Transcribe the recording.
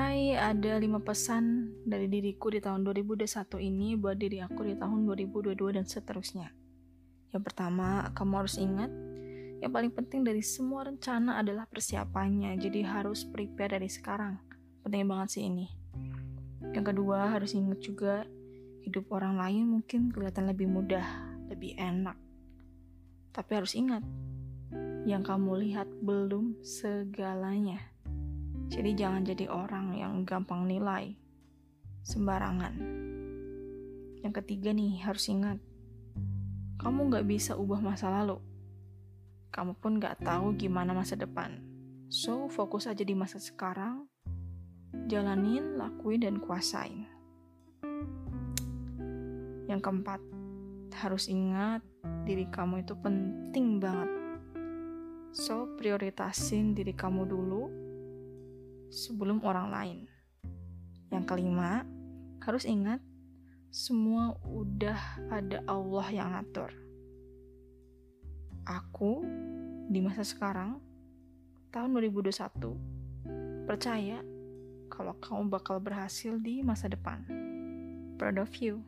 mulai ada lima pesan dari diriku di tahun 2021 ini buat diri aku di tahun 2022 dan seterusnya. Yang pertama, kamu harus ingat, yang paling penting dari semua rencana adalah persiapannya, jadi harus prepare dari sekarang. Penting banget sih ini. Yang kedua, harus ingat juga, hidup orang lain mungkin kelihatan lebih mudah, lebih enak. Tapi harus ingat, yang kamu lihat belum segalanya. Jadi jangan jadi orang yang gampang nilai sembarangan. Yang ketiga nih harus ingat, kamu gak bisa ubah masa lalu. Kamu pun gak tahu gimana masa depan. So fokus aja di masa sekarang, jalanin, lakuin dan kuasain. Yang keempat, harus ingat diri kamu itu penting banget. So prioritasin diri kamu dulu sebelum orang lain. Yang kelima, harus ingat semua udah ada Allah yang ngatur. Aku di masa sekarang tahun 2021 percaya kalau kamu bakal berhasil di masa depan. Proud of you.